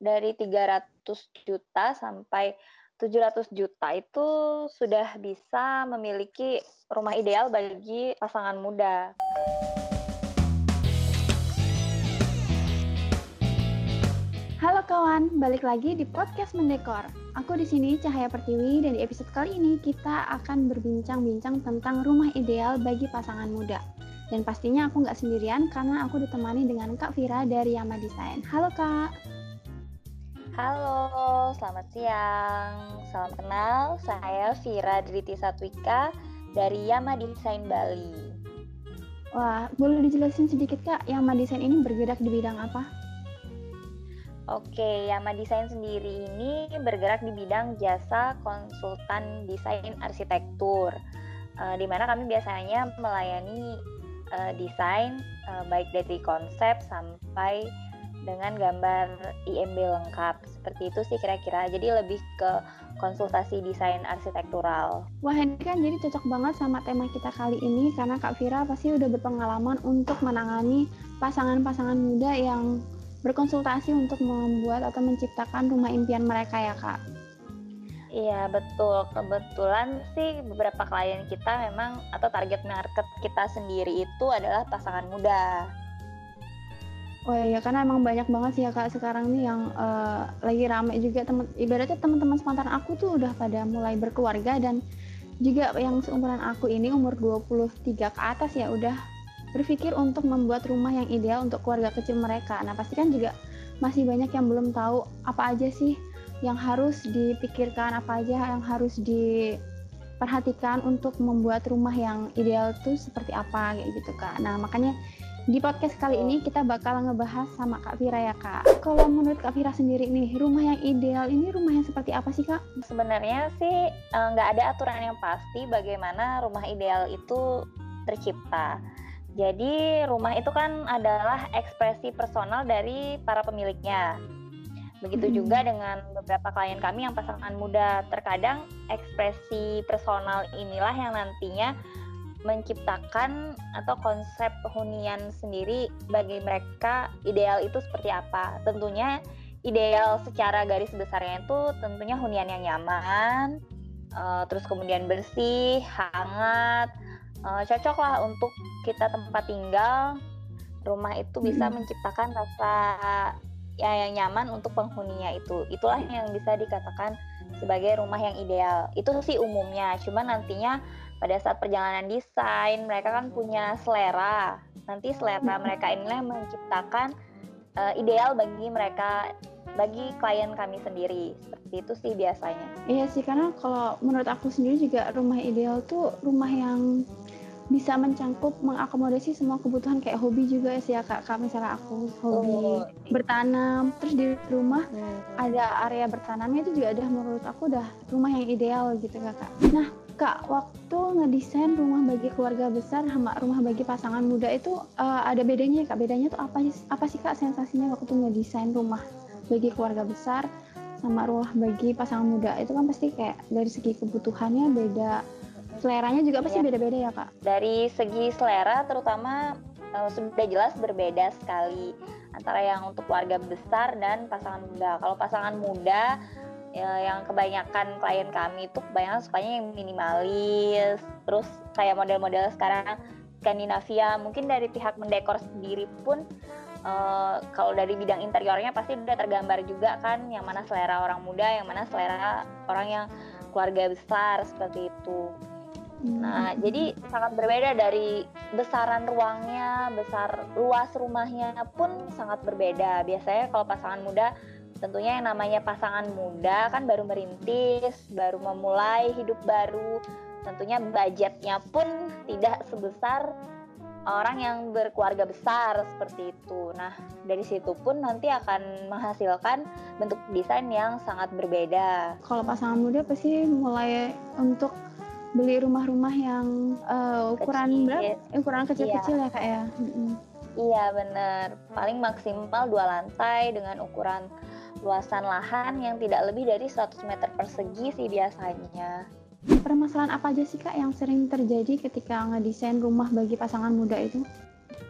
dari 300 juta sampai 700 juta itu sudah bisa memiliki rumah ideal bagi pasangan muda. Halo kawan, balik lagi di podcast Mendekor. Aku di sini Cahaya Pertiwi dan di episode kali ini kita akan berbincang-bincang tentang rumah ideal bagi pasangan muda. Dan pastinya aku nggak sendirian karena aku ditemani dengan Kak Vira dari Yama Design. Halo Kak. Halo, selamat siang. Salam kenal, saya Vira Driti Satwika dari Yama Design Bali. Wah, boleh dijelasin sedikit Kak, Yama Design ini bergerak di bidang apa? Oke, Yama Design sendiri ini bergerak di bidang jasa konsultan desain arsitektur, uh, di mana kami biasanya melayani uh, desain uh, baik dari konsep sampai dengan gambar IMB lengkap. Seperti itu sih kira-kira. Jadi lebih ke konsultasi desain arsitektural. Wah ini kan jadi cocok banget sama tema kita kali ini karena Kak Vira pasti udah berpengalaman untuk menangani pasangan-pasangan muda yang berkonsultasi untuk membuat atau menciptakan rumah impian mereka ya Kak. Iya betul, kebetulan sih beberapa klien kita memang atau target market kita sendiri itu adalah pasangan muda. Oh iya, karena emang banyak banget sih ya kak sekarang nih yang uh, lagi rame juga temen ibaratnya teman-teman sepantaran aku tuh udah pada mulai berkeluarga dan juga yang seumuran aku ini umur 23 ke atas ya udah berpikir untuk membuat rumah yang ideal untuk keluarga kecil mereka. Nah pasti kan juga masih banyak yang belum tahu apa aja sih yang harus dipikirkan, apa aja yang harus diperhatikan untuk membuat rumah yang ideal tuh seperti apa kayak gitu kak. Nah makanya di podcast kali ini kita bakal ngebahas sama Kak Vira ya Kak. Kalau menurut Kak Vira sendiri nih, rumah yang ideal ini rumah yang seperti apa sih Kak? Sebenarnya sih eh, nggak ada aturan yang pasti bagaimana rumah ideal itu tercipta. Jadi rumah itu kan adalah ekspresi personal dari para pemiliknya. Begitu hmm. juga dengan beberapa klien kami yang pasangan muda. Terkadang ekspresi personal inilah yang nantinya menciptakan atau konsep hunian sendiri bagi mereka ideal itu seperti apa. Tentunya ideal secara garis besarnya itu tentunya hunian yang nyaman, uh, terus kemudian bersih, hangat, uh, cocok lah untuk kita tempat tinggal. Rumah itu bisa menciptakan rasa ya yang nyaman untuk penghuninya itu. Itulah yang bisa dikatakan sebagai rumah yang ideal. Itu sih umumnya. Cuman nantinya pada saat perjalanan desain mereka kan punya selera. Nanti selera mereka inilah menciptakan uh, ideal bagi mereka bagi klien kami sendiri. Seperti itu sih biasanya. Iya sih karena kalau menurut aku sendiri juga rumah ideal tuh rumah yang bisa mencangkup mengakomodasi semua kebutuhan kayak hobi juga sih ya kak, kak misalnya aku hobi oh. bertanam terus di rumah hmm. ada area bertanamnya itu juga ada menurut aku udah rumah yang ideal gitu kak nah Kak, waktu ngedesain rumah bagi keluarga besar sama rumah bagi pasangan muda itu uh, ada bedanya ya Kak? Bedanya tuh apa, apa sih Kak sensasinya waktu ngedesain rumah bagi keluarga besar sama rumah bagi pasangan muda? Itu kan pasti kayak dari segi kebutuhannya beda, seleranya juga pasti iya. beda-beda ya. ya Kak? Dari segi selera terutama uh, sudah jelas berbeda sekali antara yang untuk keluarga besar dan pasangan muda. Kalau pasangan muda ya, yang kebanyakan klien kami itu kebanyakan sukanya yang minimalis terus kayak model-model sekarang Skandinavia mungkin dari pihak mendekor sendiri pun uh, kalau dari bidang interiornya pasti udah tergambar juga kan yang mana selera orang muda yang mana selera orang yang keluarga besar seperti itu Nah, hmm. jadi sangat berbeda dari besaran ruangnya, besar luas rumahnya pun sangat berbeda. Biasanya kalau pasangan muda tentunya yang namanya pasangan muda kan baru merintis, baru memulai hidup baru, tentunya budgetnya pun tidak sebesar orang yang berkeluarga besar seperti itu. Nah, dari situ pun nanti akan menghasilkan bentuk desain yang sangat berbeda. Kalau pasangan muda pasti mulai untuk beli rumah-rumah yang uh, ukuran kecil. berapa? Ukuran kecil-kecil iya. ya kak ya. Iya benar. Paling maksimal dua lantai dengan ukuran luasan lahan yang tidak lebih dari 100 meter persegi sih biasanya. Permasalahan apa aja sih Kak yang sering terjadi ketika ngedesain rumah bagi pasangan muda itu?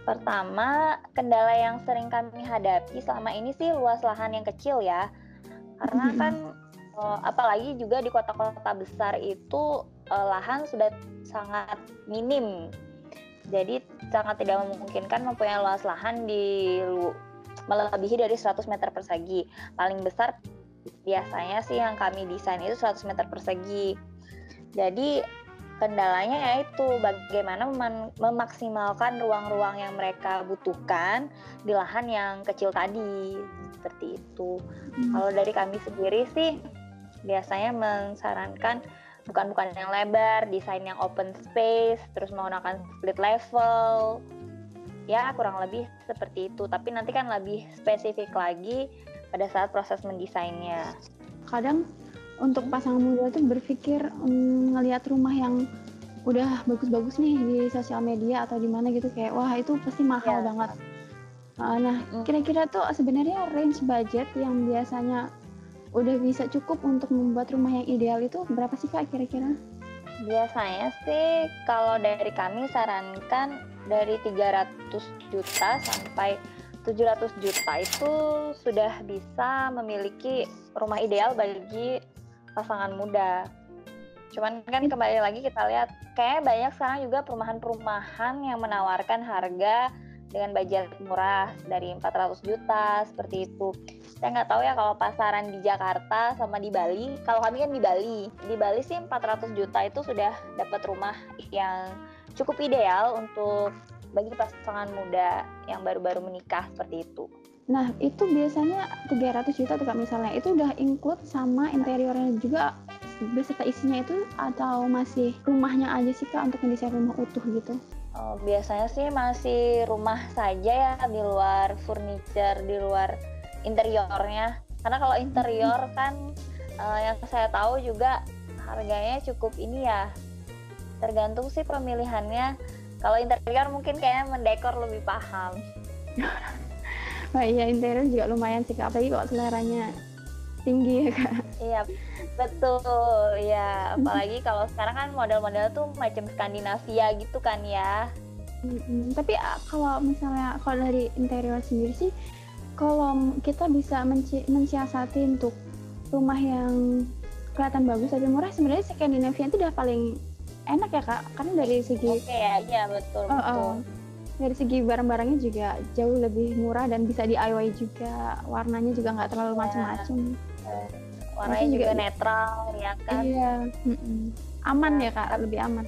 Pertama, kendala yang sering kami hadapi selama ini sih luas lahan yang kecil ya. Karena kan uh, apalagi juga di kota-kota besar itu uh, lahan sudah sangat minim. Jadi sangat tidak memungkinkan mempunyai luas lahan di melebihi dari 100 meter persegi. Paling besar biasanya sih yang kami desain itu 100 meter persegi. Jadi kendalanya yaitu bagaimana memaksimalkan ruang-ruang yang mereka butuhkan di lahan yang kecil tadi seperti itu. Hmm. Kalau dari kami sendiri sih biasanya mensarankan bukan bukan yang lebar, desain yang open space, terus menggunakan split level. Ya, kurang lebih seperti itu. Tapi nanti kan lebih spesifik lagi pada saat proses mendesainnya. Kadang untuk pasangan muda tuh berpikir um, ngelihat rumah yang udah bagus-bagus nih di sosial media atau di mana gitu kayak wah itu pasti mahal ya. banget. Uh, nah mm. kira-kira tuh sebenarnya range budget yang biasanya udah bisa cukup untuk membuat rumah yang ideal itu berapa sih kak kira-kira? Biasanya sih kalau dari kami sarankan dari 300 juta sampai 700 juta itu sudah bisa memiliki rumah ideal bagi pasangan muda. Cuman kan kembali lagi kita lihat kayak banyak sekarang juga perumahan-perumahan yang menawarkan harga dengan budget murah dari 400 juta seperti itu. Saya nggak tahu ya kalau pasaran di Jakarta sama di Bali. Kalau kami kan di Bali, di Bali sih 400 juta itu sudah dapat rumah yang cukup ideal untuk bagi pasangan muda yang baru-baru menikah seperti itu. Nah, itu biasanya 300 juta tuh Kak misalnya. Itu udah include sama interiornya juga beserta isinya itu atau masih rumahnya aja sih Kak untuk mendesain rumah utuh gitu? Oh, biasanya sih masih rumah saja ya di luar furniture, di luar interiornya. Karena kalau interior kan uh, yang saya tahu juga harganya cukup ini ya. Tergantung sih pemilihannya. Kalau interior mungkin kayaknya mendekor lebih paham. Wah iya interior juga lumayan sih kak, apalagi kok seleranya tinggi ya kak. Iya betul ya, apalagi kalau sekarang kan model-model tuh macam Skandinavia gitu kan ya. Hmm, tapi kalau misalnya kalau dari interior sendiri sih, kalau kita bisa menci mensiasati untuk rumah yang kelihatan bagus tapi murah sebenarnya Skandinavia itu udah paling enak ya kak, karena dari segi. Oke okay, ya, iya betul oh, betul. Oh. Dari segi barang-barangnya juga jauh lebih murah dan bisa DIY juga. Warnanya juga nggak terlalu ya. macam-macam warnanya juga, juga netral ya kan? Iya aman ya, ya kak lebih aman.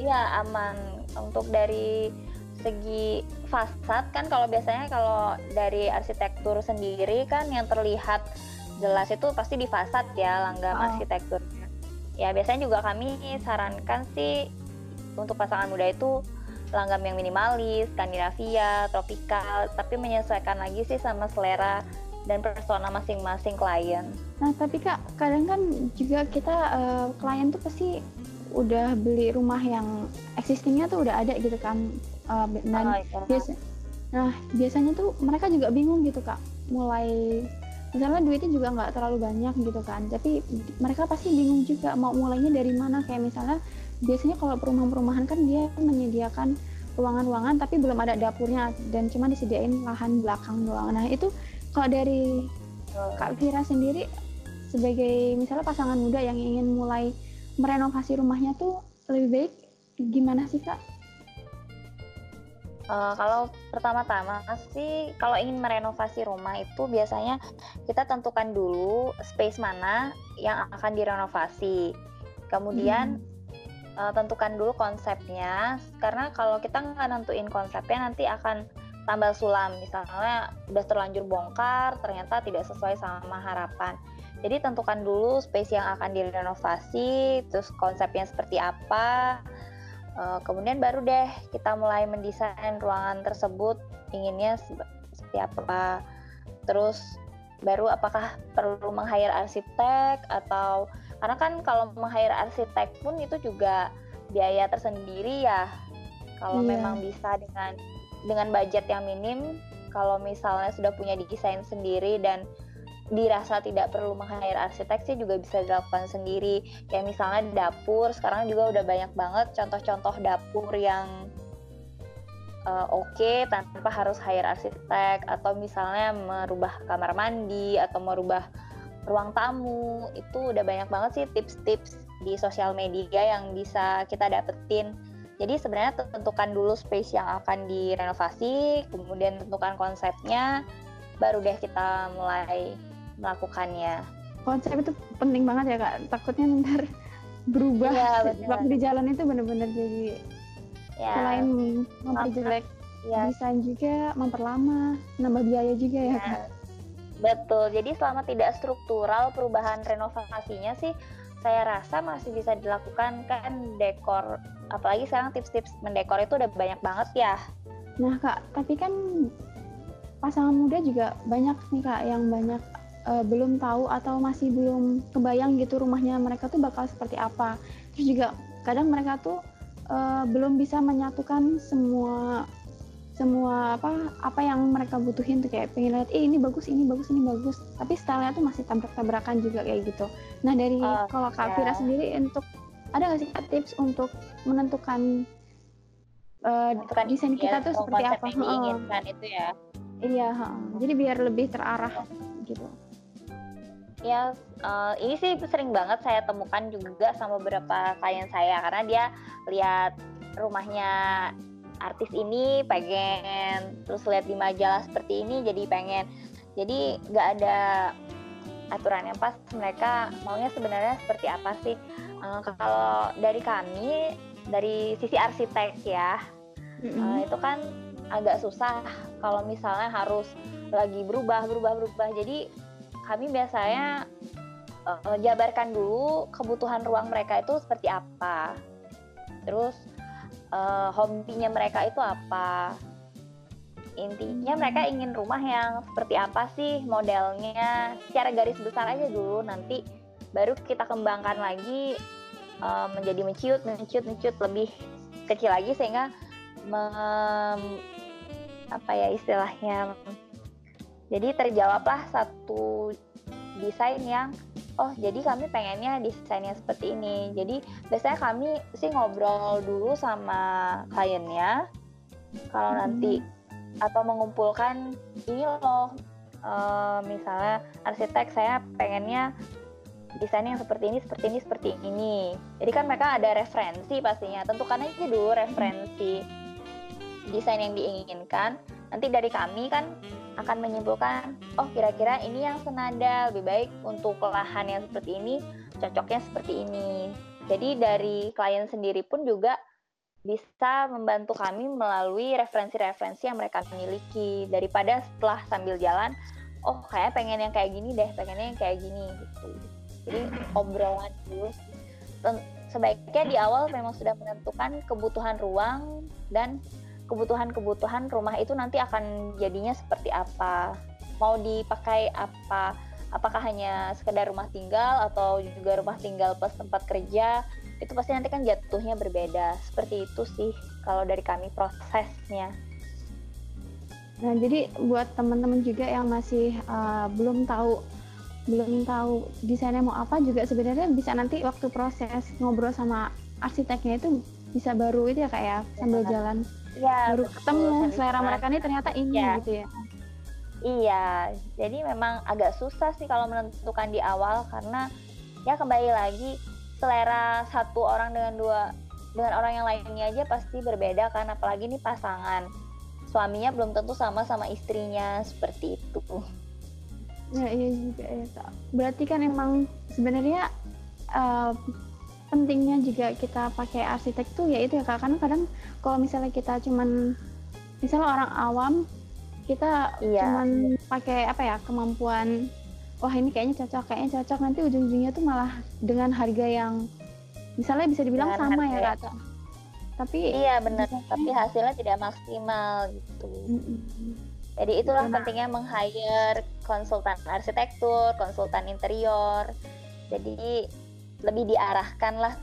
iya aman. Untuk dari segi fasad kan kalau biasanya kalau dari arsitektur sendiri kan yang terlihat jelas itu pasti di fasad ya langgam oh. arsitekturnya ya biasanya juga kami sarankan sih untuk pasangan muda itu langgam yang minimalis, Skandinavia, tropikal, tapi menyesuaikan lagi sih sama selera dan persona masing-masing klien. Nah, tapi Kak, kadang kan juga kita uh, klien tuh pasti udah beli rumah yang existingnya tuh udah ada gitu kan. Uh, dan oh, iya. biasa, nah biasanya tuh mereka juga bingung gitu Kak, mulai misalnya duitnya juga nggak terlalu banyak gitu kan, tapi mereka pasti bingung juga mau mulainya dari mana kayak misalnya biasanya kalau perumahan-perumahan kan dia menyediakan ruangan-ruangan tapi belum ada dapurnya dan cuma disediain lahan belakang doang. Nah itu kalau dari Kak Vira sendiri sebagai misalnya pasangan muda yang ingin mulai merenovasi rumahnya tuh lebih baik gimana sih Kak? Uh, kalau pertama-tama sih kalau ingin merenovasi rumah itu biasanya kita tentukan dulu space mana yang akan direnovasi. Kemudian hmm. uh, tentukan dulu konsepnya. Karena kalau kita nggak nentuin konsepnya nanti akan tambal sulam. Misalnya udah terlanjur bongkar ternyata tidak sesuai sama harapan. Jadi tentukan dulu space yang akan direnovasi terus konsepnya seperti apa uh, kemudian baru deh kita mulai mendesain ruangan tersebut inginnya seperti apa terus baru apakah perlu meng-hire arsitek atau karena kan kalau meng-hire arsitek pun itu juga biaya tersendiri ya kalau yeah. memang bisa dengan dengan budget yang minim kalau misalnya sudah punya desain sendiri dan dirasa tidak perlu meng-hire arsitek sih juga bisa dilakukan sendiri kayak misalnya dapur sekarang juga udah banyak banget contoh-contoh dapur yang uh, oke okay, tanpa harus hire arsitek atau misalnya merubah kamar mandi atau merubah ruang tamu itu udah banyak banget sih tips-tips di sosial media yang bisa kita dapetin. Jadi sebenarnya tentukan dulu space yang akan direnovasi, kemudian tentukan konsepnya, baru deh kita mulai melakukannya. Konsep itu penting banget ya kak. Takutnya ntar berubah ya, waktu di jalan itu benar-benar jadi ya, selain memperjelek ya. desain juga memperlama nambah biaya juga ya, ya kan? betul jadi selama tidak struktural perubahan renovasinya sih saya rasa masih bisa dilakukan kan dekor apalagi sekarang tips-tips mendekor itu udah banyak banget ya nah kak tapi kan pasangan muda juga banyak nih kak yang banyak uh, belum tahu atau masih belum kebayang gitu rumahnya mereka tuh bakal seperti apa. Terus juga kadang mereka tuh uh, belum bisa menyatukan semua semua apa apa yang mereka butuhin tuh. Kayak pengen lihat eh ini bagus ini bagus ini bagus. Tapi stylenya tuh masih tabrak-tabrakan juga kayak gitu. Nah dari uh, kalau kak Fira sendiri untuk ada nggak sih tips untuk menentukan uh, desain kita tuh seperti apa? yang diinginkan uh, itu ya. Iya uh, jadi biar lebih terarah gitu ya uh, ini sih sering banget saya temukan juga sama beberapa klien saya karena dia lihat rumahnya artis ini pengen terus lihat di majalah seperti ini jadi pengen. Jadi nggak ada aturan yang pas mereka maunya sebenarnya seperti apa sih? Uh, kalau dari kami dari sisi arsitek ya mm-hmm. uh, itu kan agak susah kalau misalnya harus lagi berubah berubah berubah. Jadi kami biasanya uh, jabarkan dulu kebutuhan ruang mereka itu seperti apa. Terus uh, hobinya mereka itu apa? Intinya mereka ingin rumah yang seperti apa sih modelnya? Secara garis besar aja dulu nanti baru kita kembangkan lagi uh, menjadi menciut, menciut, menciut lebih kecil lagi sehingga mem, apa ya istilahnya jadi terjawablah satu desain yang oh jadi kami pengennya desainnya seperti ini. Jadi biasanya kami sih ngobrol dulu sama kliennya. Kalau hmm. nanti atau mengumpulkan ini loh uh, misalnya arsitek saya pengennya desain yang seperti ini seperti ini seperti ini. Jadi kan mereka ada referensi pastinya. Tentukan aja dulu referensi desain yang diinginkan nanti dari kami kan akan menyimpulkan oh kira-kira ini yang senada. Lebih baik untuk lahan yang seperti ini cocoknya seperti ini. Jadi dari klien sendiri pun juga bisa membantu kami melalui referensi-referensi yang mereka miliki. Daripada setelah sambil jalan oh kayak pengen yang kayak gini deh pengennya yang kayak gini gitu. Jadi obrolan dulu. Sebaiknya di awal memang sudah menentukan kebutuhan ruang dan kebutuhan-kebutuhan rumah itu nanti akan jadinya seperti apa? Mau dipakai apa? Apakah hanya sekedar rumah tinggal atau juga rumah tinggal plus tempat kerja? Itu pasti nanti kan jatuhnya berbeda. Seperti itu sih kalau dari kami prosesnya. Nah jadi buat teman-teman juga yang masih uh, belum tahu belum tahu desainnya mau apa juga sebenarnya bisa nanti waktu proses ngobrol sama arsiteknya itu bisa baru itu ya kayak ya, sambil ya. jalan ya, baru betul, ketemu selera mereka ini ternyata ini ya. gitu ya. Iya jadi memang agak susah sih kalau menentukan di awal karena ya kembali lagi selera satu orang dengan dua dengan orang yang lainnya aja pasti berbeda kan apalagi nih pasangan. Suaminya belum tentu sama sama istrinya seperti itu. Ya iya juga ya berarti kan emang sebenarnya uh, pentingnya juga kita pakai arsitek tuh ya itu ya kak. Karena kadang kalau misalnya kita cuman misalnya orang awam kita iya. cuman pakai apa ya kemampuan wah ini kayaknya cocok kayaknya cocok. Nanti ujung-ujungnya tuh malah dengan harga yang misalnya bisa dibilang dengan sama ya kak tapi iya benar tapi hasilnya tidak maksimal gitu. Mm -mm. jadi itulah pentingnya meng-hire konsultan arsitektur konsultan interior. Jadi lebih diarahkan lah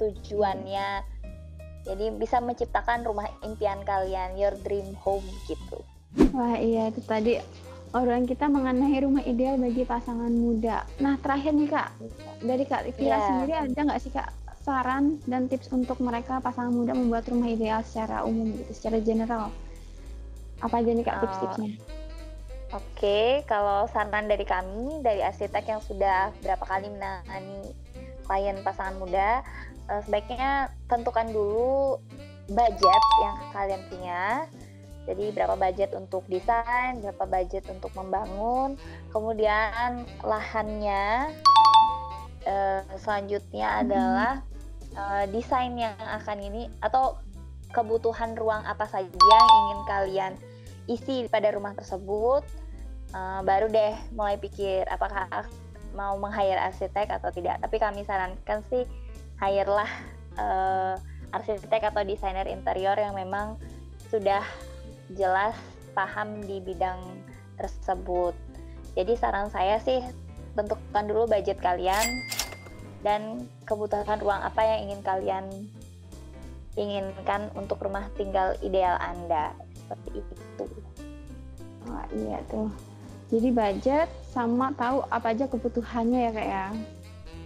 tujuannya jadi bisa menciptakan rumah impian kalian your dream home gitu wah iya itu tadi orang kita mengenai rumah ideal bagi pasangan muda nah terakhir nih kak dari kak Vira yeah. sendiri ada nggak sih kak saran dan tips untuk mereka pasangan muda membuat rumah ideal secara umum gitu, secara general? Apa aja nih kak tips-tipsnya? Oke, okay, kalau saran dari kami dari arsitek yang sudah berapa kali menangani klien pasangan muda, uh, sebaiknya tentukan dulu budget yang kalian punya. Jadi berapa budget untuk desain, berapa budget untuk membangun, kemudian lahannya. Uh, selanjutnya hmm. adalah uh, desain yang akan ini atau kebutuhan ruang apa saja yang ingin kalian isi pada rumah tersebut. Uh, baru deh mulai pikir apakah mau meng-hire arsitek atau tidak. Tapi kami sarankan sih hire lah uh, arsitek atau desainer interior yang memang sudah jelas paham di bidang tersebut. Jadi saran saya sih tentukan dulu budget kalian dan kebutuhan ruang apa yang ingin kalian inginkan untuk rumah tinggal ideal Anda. Seperti itu. Oh, iya tuh. Jadi budget sama tahu apa aja kebutuhannya ya kayak ya.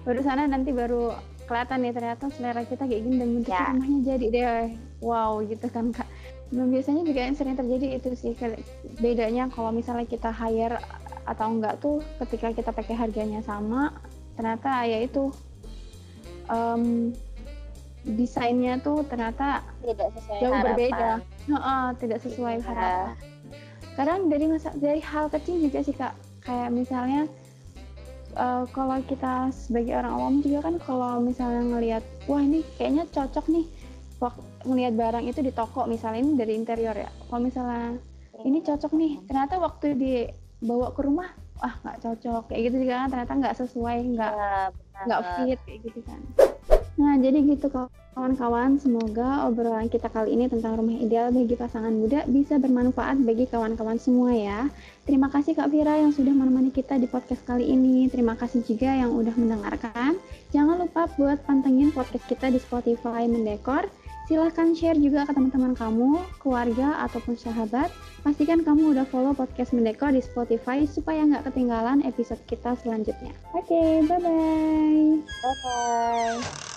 Baru sana nanti baru kelihatan nih ternyata selera kita kayak gini dan bentuk ya. rumahnya jadi deh wow gitu kan kak dan biasanya juga yang sering terjadi itu sih bedanya kalau misalnya kita hire atau enggak tuh ketika kita pakai harganya sama ternyata ya itu um, desainnya tuh ternyata tidak sesuai jauh harapan. berbeda uh, tidak sesuai ya. harapan kadang dari dari hal kecil juga sih kak. Kayak misalnya uh, kalau kita sebagai orang awam juga kan kalau misalnya ngelihat wah ini kayaknya cocok nih waktu ngelihat barang itu di toko misalnya ini dari interior ya. Kalau misalnya ini cocok nih ternyata waktu dibawa ke rumah wah nggak cocok kayak gitu juga kan ternyata nggak sesuai nggak iya, nggak fit kayak gitu kan nah jadi gitu kawan-kawan semoga obrolan kita kali ini tentang rumah ideal bagi pasangan muda bisa bermanfaat bagi kawan-kawan semua ya terima kasih Kak Vira yang sudah menemani kita di podcast kali ini terima kasih juga yang udah mendengarkan jangan lupa buat pantengin podcast kita di Spotify Mendekor Silahkan share juga ke teman-teman kamu, keluarga, ataupun sahabat. Pastikan kamu udah follow podcast Mendekor di Spotify supaya nggak ketinggalan episode kita selanjutnya. Oke, okay, bye-bye. Bye-bye.